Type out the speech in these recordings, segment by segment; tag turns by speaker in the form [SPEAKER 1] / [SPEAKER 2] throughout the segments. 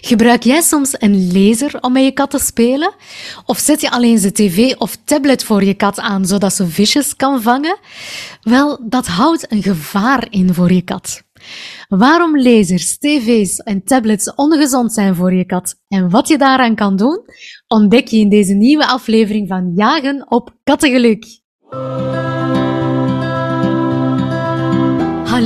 [SPEAKER 1] Gebruik jij soms een laser om met je kat te spelen? Of zet je alleen zijn tv of tablet voor je kat aan zodat ze visjes kan vangen? Wel, dat houdt een gevaar in voor je kat. Waarom lasers, tv's en tablets ongezond zijn voor je kat en wat je daaraan kan doen, ontdek je in deze nieuwe aflevering van Jagen op Kattengeluk.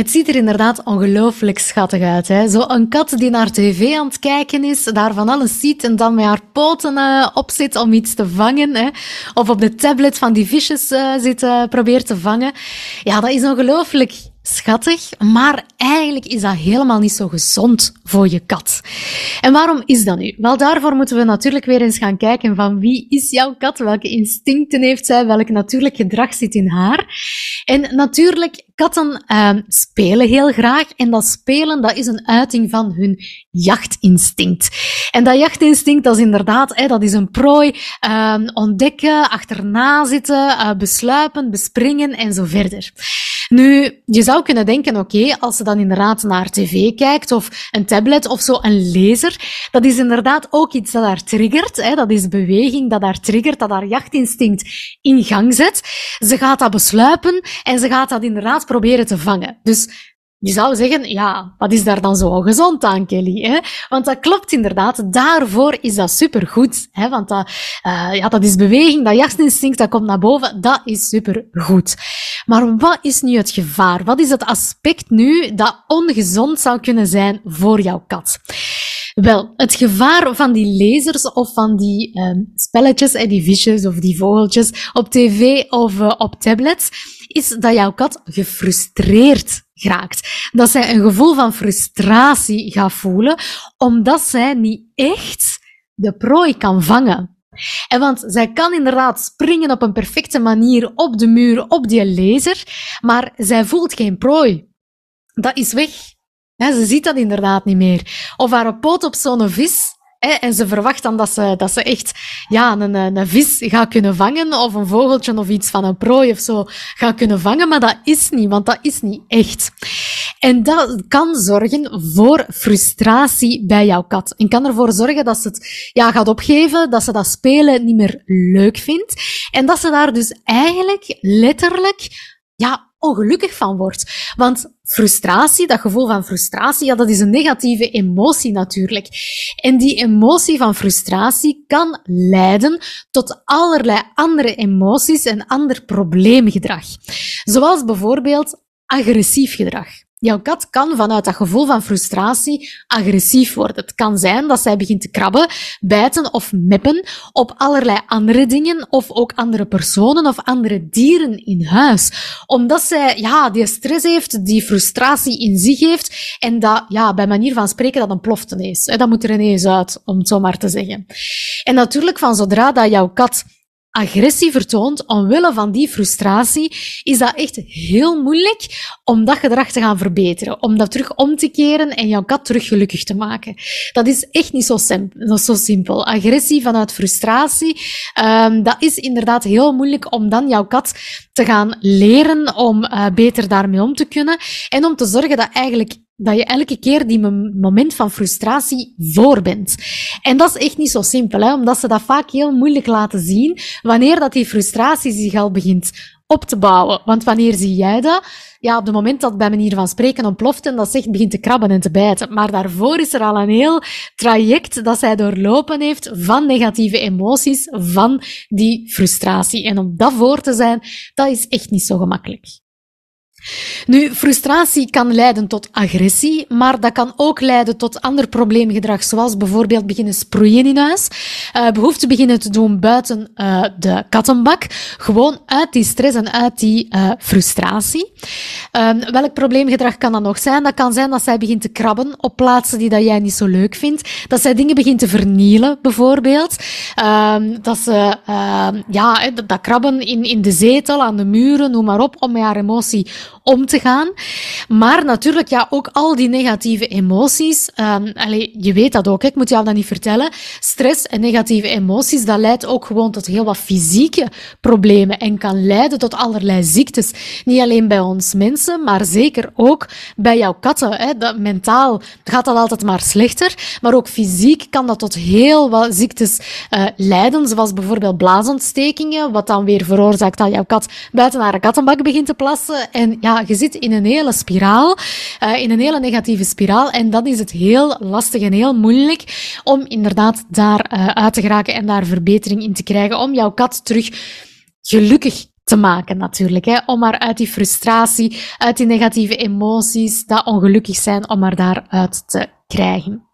[SPEAKER 1] Het ziet er inderdaad ongelooflijk schattig uit. Hè? Zo een kat die naar tv aan het kijken is, daar van alles ziet en dan met haar poten uh, op zit om iets te vangen. Hè? Of op de tablet van die visjes uh, zit uh, probeert te vangen. Ja, dat is ongelooflijk schattig, maar eigenlijk is dat helemaal niet zo gezond voor je kat. En waarom is dat nu? Wel, daarvoor moeten we natuurlijk weer eens gaan kijken van wie is jouw kat, welke instincten heeft zij, welk natuurlijk gedrag zit in haar. En natuurlijk, katten uh, spelen heel graag en dat spelen, dat is een uiting van hun jachtinstinct. En dat jachtinstinct, dat is inderdaad, dat is een prooi uh, ontdekken, achterna zitten, uh, besluipen, bespringen en zo verder. Nu, je zou kunnen denken, oké, als ze dan inderdaad naar tv kijkt of een tablet of zo, een laser, dat is inderdaad ook iets dat haar triggert. Hè? Dat is beweging dat haar triggert, dat haar jachtinstinct in gang zet. Ze gaat dat besluipen en ze gaat dat inderdaad proberen te vangen. Dus je zou zeggen, ja, wat is daar dan zo ongezond aan, Kelly? Hè? Want dat klopt inderdaad. Daarvoor is dat supergoed. Hè? Want dat, uh, ja, dat is beweging, dat jachtinstinct, dat komt naar boven. Dat is supergoed. Maar wat is nu het gevaar? Wat is het aspect nu dat ongezond zou kunnen zijn voor jouw kat? Wel, het gevaar van die lasers of van die um, spelletjes, en die visjes of die vogeltjes op tv of uh, op tablets, is dat jouw kat gefrustreerd geraakt. Dat zij een gevoel van frustratie gaat voelen, omdat zij niet echt de prooi kan vangen. En want zij kan inderdaad springen op een perfecte manier op de muur, op die laser, maar zij voelt geen prooi. Dat is weg. Ze ziet dat inderdaad niet meer. Of haar poot op zo'n vis, en ze verwacht dan dat ze, dat ze echt ja, een, een vis gaat kunnen vangen, of een vogeltje of iets van een prooi of zo gaat kunnen vangen, maar dat is niet, want dat is niet echt. En dat kan zorgen voor frustratie bij jouw kat. En kan ervoor zorgen dat ze het ja, gaat opgeven, dat ze dat spelen niet meer leuk vindt. En dat ze daar dus eigenlijk letterlijk ja, ongelukkig van wordt. Want frustratie, dat gevoel van frustratie, ja, dat is een negatieve emotie natuurlijk. En die emotie van frustratie kan leiden tot allerlei andere emoties en ander probleemgedrag. Zoals bijvoorbeeld agressief gedrag. Jouw kat kan vanuit dat gevoel van frustratie agressief worden. Het kan zijn dat zij begint te krabben, bijten of meppen op allerlei andere dingen of ook andere personen of andere dieren in huis. Omdat zij, ja, die stress heeft, die frustratie in zich heeft en dat, ja, bij manier van spreken dat een plofte is. Dat moet er ineens uit, om het zo maar te zeggen. En natuurlijk van zodra dat jouw kat agressie vertoont omwille van die frustratie, is dat echt heel moeilijk om dat gedrag te gaan verbeteren. Om dat terug om te keren en jouw kat terug gelukkig te maken. Dat is echt niet zo, simpel. Zo simpel. Agressie vanuit frustratie, um, dat is inderdaad heel moeilijk om dan jouw kat te gaan leren om uh, beter daarmee om te kunnen. En om te zorgen dat eigenlijk dat je elke keer die moment van frustratie voor bent. En dat is echt niet zo simpel, hè, omdat ze dat vaak heel moeilijk laten zien wanneer dat die frustratie zich al begint op te bouwen. Want wanneer zie jij dat? Ja, op het moment dat bij manier van spreken ontploft en dat zegt begint te krabben en te bijten. Maar daarvoor is er al een heel traject dat zij doorlopen heeft van negatieve emoties, van die frustratie. En om dat voor te zijn, dat is echt niet zo gemakkelijk. Nu, frustratie kan leiden tot agressie, maar dat kan ook leiden tot ander probleemgedrag, zoals bijvoorbeeld beginnen sproeien in huis, uh, behoefte beginnen te doen buiten uh, de kattenbak, gewoon uit die stress en uit die uh, frustratie. Um, welk probleemgedrag kan dat nog zijn? Dat kan zijn dat zij begint te krabben op plaatsen die dat jij niet zo leuk vindt, dat zij dingen begint te vernielen, bijvoorbeeld, um, dat ze ehm, ja, dat, krabben in, in de zetel, aan de muren, noem maar op, om haar emotie om te gaan. Maar natuurlijk, ja, ook al die negatieve emoties. Um, je weet dat ook, ik moet jou dat niet vertellen. Stress en negatieve emoties, dat leidt ook gewoon tot heel wat fysieke problemen en kan leiden tot allerlei ziektes. Niet alleen bij ons mensen, maar zeker ook bij jouw katten. Hè. Dat, mentaal gaat dat altijd maar slechter, maar ook fysiek kan dat tot heel wat ziektes uh, leiden, zoals bijvoorbeeld blaasontstekingen, wat dan weer veroorzaakt dat jouw kat buiten haar kattenbak begint te plassen. En ja, je zit in een hele spiraal, uh, in een hele negatieve spiraal. En dat is het heel lastig en heel moeilijk om inderdaad daar uh, uit te geraken en daar verbetering in te krijgen. Om jouw kat terug gelukkig te maken natuurlijk. Hè? Om maar uit die frustratie, uit die negatieve emoties, dat ongelukkig zijn, om maar daaruit te krijgen.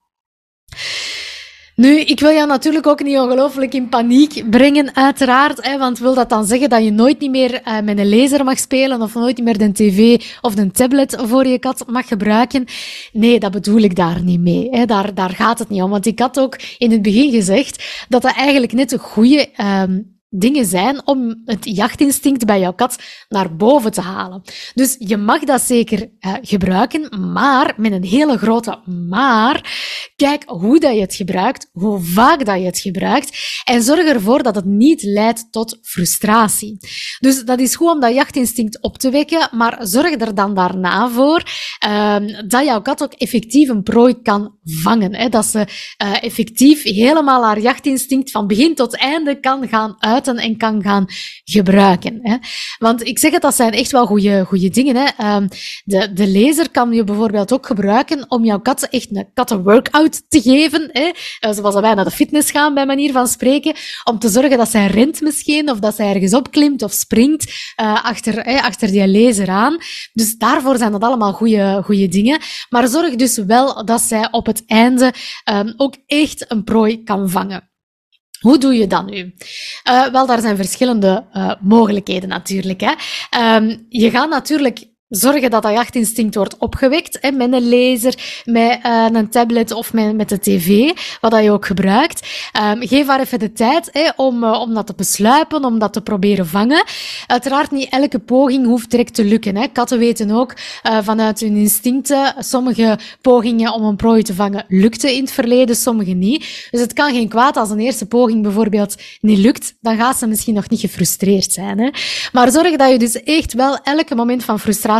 [SPEAKER 1] Nu, ik wil jou natuurlijk ook niet ongelooflijk in paniek brengen, uiteraard. Hè, want wil dat dan zeggen dat je nooit niet meer uh, met een laser mag spelen of nooit niet meer de tv of de tablet voor je kat mag gebruiken? Nee, dat bedoel ik daar niet mee. Hè. Daar, daar gaat het niet om. Want ik had ook in het begin gezegd dat dat eigenlijk net een goede um, dingen zijn om het jachtinstinct bij jouw kat naar boven te halen. Dus je mag dat zeker uh, gebruiken, maar met een hele grote maar. Kijk hoe dat je het gebruikt, hoe vaak dat je het gebruikt en zorg ervoor dat het niet leidt tot frustratie. Dus dat is goed om dat jachtinstinct op te wekken, maar zorg er dan daarna voor uh, dat jouw kat ook effectief een prooi kan vangen. Hè? Dat ze uh, effectief helemaal haar jachtinstinct van begin tot einde kan gaan en kan gaan gebruiken. Hè. Want ik zeg het, dat zijn echt wel goede, dingen. Hè. Um, de, de lezer kan je bijvoorbeeld ook gebruiken om jouw kat echt een kattenworkout te geven. Hè. Uh, zoals wij naar de fitness gaan, bij manier van spreken. Om te zorgen dat zij rent misschien, of dat zij ergens opklimt of springt uh, achter, hè, achter die lezer aan. Dus daarvoor zijn dat allemaal goede, goede dingen. Maar zorg dus wel dat zij op het einde um, ook echt een prooi kan vangen. Hoe doe je dat nu? Uh, wel, daar zijn verschillende uh, mogelijkheden natuurlijk. Hè. Um, je gaat natuurlijk zorgen dat dat jachtinstinct wordt opgewekt met een laser, met uh, een tablet of met, met de tv, wat dat je ook gebruikt. Um, geef haar even de tijd hè, om, uh, om dat te besluipen, om dat te proberen vangen. Uiteraard niet elke poging hoeft direct te lukken. Hè. Katten weten ook uh, vanuit hun instincten, sommige pogingen om een prooi te vangen lukten in het verleden, sommige niet. Dus het kan geen kwaad als een eerste poging bijvoorbeeld niet lukt, dan gaat ze misschien nog niet gefrustreerd zijn. Hè. Maar zorg dat je dus echt wel elke moment van frustratie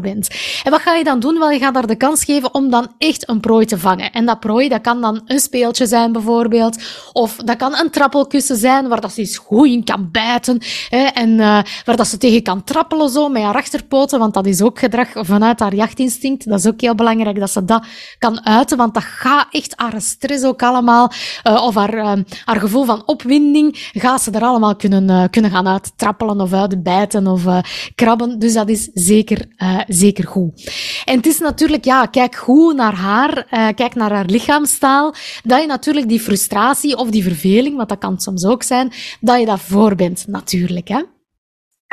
[SPEAKER 1] bent. En wat ga je dan doen? Wel, je gaat daar de kans geven om dan echt een prooi te vangen. En dat prooi, dat kan dan een speeltje zijn bijvoorbeeld, of dat kan een trappelkussen zijn waar dat ze eens goed in kan bijten, hè, en uh, waar dat ze tegen kan trappelen zo met haar achterpoten, want dat is ook gedrag vanuit haar jachtinstinct. Dat is ook heel belangrijk dat ze dat kan uiten, want dat gaat echt haar stress ook allemaal, uh, of haar, uh, haar gevoel van opwinding, gaat ze er allemaal kunnen, kunnen gaan uittrappelen of uitbijten of krabben. Dus dat is zeker, uh, zeker goed. En het is natuurlijk, ja, kijk goed naar haar, uh, kijk naar haar lichaamstaal, dat je natuurlijk die frustratie of die verveling, want dat kan soms ook zijn, dat je dat voor bent, natuurlijk, hè.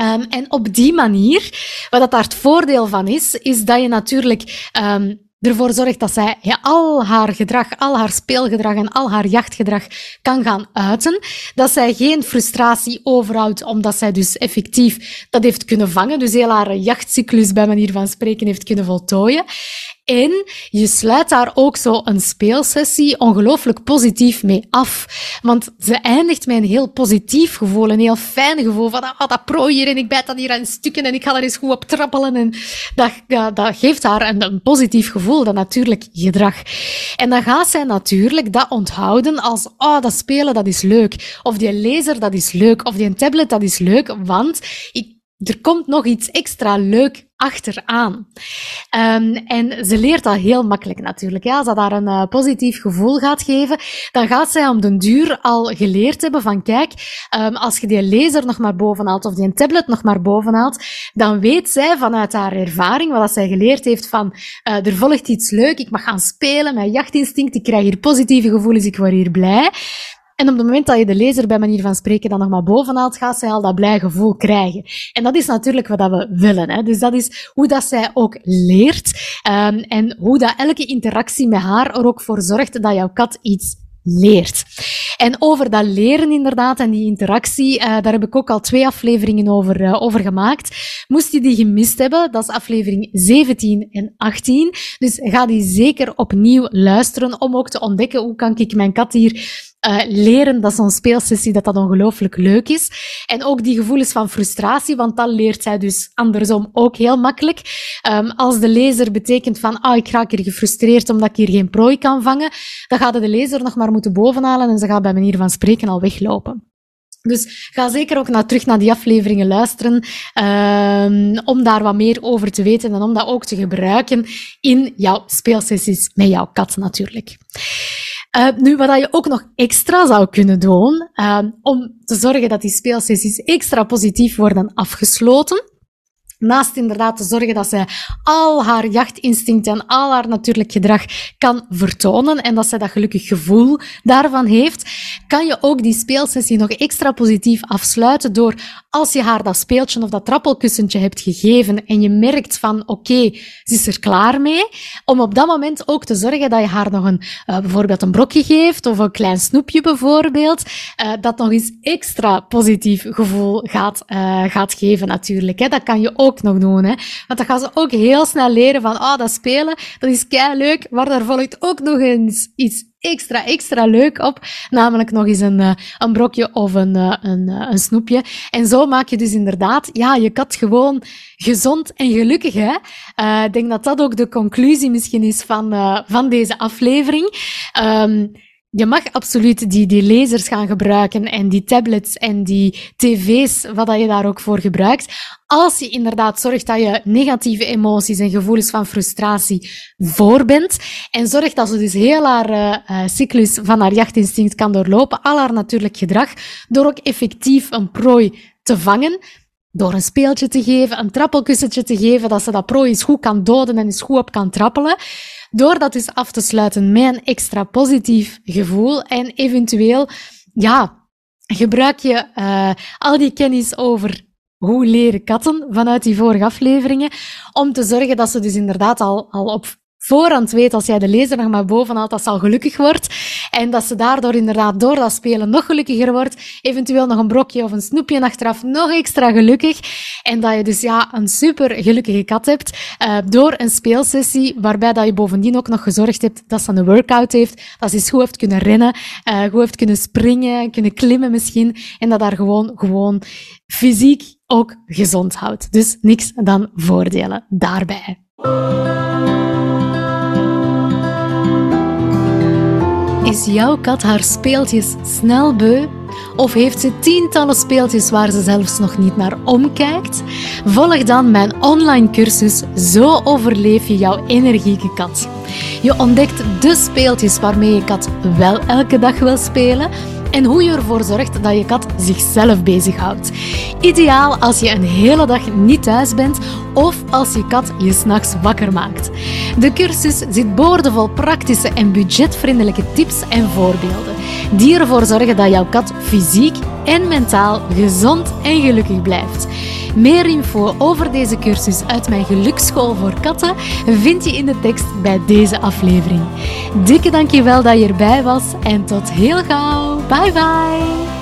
[SPEAKER 1] Um, en op die manier, wat dat daar het voordeel van is, is dat je natuurlijk um, ervoor zorgt dat zij al haar gedrag, al haar speelgedrag en al haar jachtgedrag kan gaan uiten. Dat zij geen frustratie overhoudt, omdat zij dus effectief dat heeft kunnen vangen. Dus heel haar jachtcyclus, bij manier van spreken, heeft kunnen voltooien. En je sluit daar ook zo een speelsessie ongelooflijk positief mee af. Want ze eindigt met een heel positief gevoel, een heel fijn gevoel van ah, dat prooi hier en ik bijt dat hier aan stukken en ik ga er eens goed op trappelen. En dat, dat, dat geeft haar een, een positief gevoel, dat natuurlijk gedrag. En dan gaat zij natuurlijk dat onthouden als, oh, dat spelen, dat is leuk. Of die laser, dat is leuk. Of die tablet, dat is leuk, want ik er komt nog iets extra leuk achteraan. Um, en ze leert dat heel makkelijk natuurlijk. Als dat daar een uh, positief gevoel gaat geven, dan gaat zij om den duur al geleerd hebben van kijk, um, als je die laser nog maar bovenhaalt of die tablet nog maar bovenhaalt, dan weet zij vanuit haar ervaring, wat zij geleerd heeft van uh, er volgt iets leuk, ik mag gaan spelen, mijn jachtinstinct, ik krijg hier positieve gevoelens, ik word hier blij. En op het moment dat je de lezer bij manier van spreken dan nog maar bovenhaalt, gaat zij al dat blij gevoel krijgen. En dat is natuurlijk wat we willen. Hè. Dus dat is hoe dat zij ook leert. Um, en hoe dat elke interactie met haar er ook voor zorgt dat jouw kat iets leert. En over dat leren inderdaad en die interactie, uh, daar heb ik ook al twee afleveringen over, uh, over gemaakt. Moest je die gemist hebben, dat is aflevering 17 en 18. Dus ga die zeker opnieuw luisteren om ook te ontdekken hoe kan ik mijn kat hier uh, leren dat zo'n speelsessie dat dat ongelooflijk leuk is. En ook die gevoelens van frustratie, want dat leert zij dus andersom ook heel makkelijk. Um, als de lezer betekent van, ah, ik raak hier gefrustreerd omdat ik hier geen prooi kan vangen, dan gaat de lezer nog maar moeten bovenhalen en ze gaat bij manier van spreken al weglopen. Dus ga zeker ook naar, terug naar die afleveringen luisteren, um, om daar wat meer over te weten en om dat ook te gebruiken in jouw speelsessies met jouw kat natuurlijk. Uh, nu, wat je ook nog extra zou kunnen doen, uh, om te zorgen dat die speelsessies extra positief worden afgesloten, Naast inderdaad te zorgen dat zij al haar jachtinstinct en al haar natuurlijk gedrag kan vertonen en dat zij dat gelukkig gevoel daarvan heeft, kan je ook die speelsessie nog extra positief afsluiten door als je haar dat speeltje of dat trappelkussentje hebt gegeven en je merkt van oké, ze is er klaar mee, om op dat moment ook te zorgen dat je haar nog een, uh, bijvoorbeeld een brokje geeft of een klein snoepje bijvoorbeeld, uh, dat nog eens extra positief gevoel gaat, uh, gaat geven natuurlijk. Hè. Dat kan je ook ook nog doen. Hè. Want dan gaan ze ook heel snel leren van, ah, dat spelen, dat is kei leuk, maar daar volgt ook nog eens iets extra, extra leuk op. Namelijk nog eens een, uh, een brokje of een, uh, een, uh, een snoepje. En zo maak je dus inderdaad, ja, je kat gewoon gezond en gelukkig, hè. Ik denk dat dat ook de conclusie misschien is van, van deze aflevering. Um, je mag absoluut die, die lasers gaan gebruiken en die tablets en die tv's, wat dat je daar ook voor gebruikt. Als je inderdaad zorgt dat je negatieve emoties en gevoelens van frustratie voor bent en zorgt dat ze dus heel haar uh, cyclus van haar jachtinstinct kan doorlopen, al haar natuurlijk gedrag, door ook effectief een prooi te vangen, door een speeltje te geven, een trappelkussentje te geven, dat ze dat prooi eens goed kan doden en eens goed op kan trappelen. Door dat dus af te sluiten met een extra positief gevoel en eventueel, ja, gebruik je uh, al die kennis over hoe leren katten vanuit die vorige afleveringen, om te zorgen dat ze dus inderdaad al, al op voorhand weet als jij de lezer nog maar bovenhaalt, dat ze al gelukkig wordt. En dat ze daardoor inderdaad door dat spelen nog gelukkiger wordt. Eventueel nog een brokje of een snoepje achteraf nog extra gelukkig. En dat je dus ja, een super gelukkige kat hebt. Uh, door een speelsessie waarbij dat je bovendien ook nog gezorgd hebt dat ze een workout heeft. Dat ze eens goed heeft kunnen rennen, uh, goed heeft kunnen springen, kunnen klimmen misschien. En dat daar gewoon, gewoon fysiek ook gezond houdt. Dus niks dan voordelen daarbij. Is jouw kat haar speeltjes snel beu? Of heeft ze tientallen speeltjes waar ze zelfs nog niet naar omkijkt? Volg dan mijn online cursus Zo overleef je jouw energieke kat. Je ontdekt de speeltjes waarmee je kat wel elke dag wil spelen en hoe je ervoor zorgt dat je kat zichzelf bezighoudt. Ideaal als je een hele dag niet thuis bent of als je kat je s'nachts wakker maakt. De cursus zit boordevol praktische en budgetvriendelijke tips en voorbeelden die ervoor zorgen dat jouw kat fysiek en mentaal gezond en gelukkig blijft. Meer info over deze cursus uit mijn geluksschool voor katten vind je in de tekst bij deze aflevering. Dikke dankjewel dat je erbij was en tot heel gauw. Bye bye!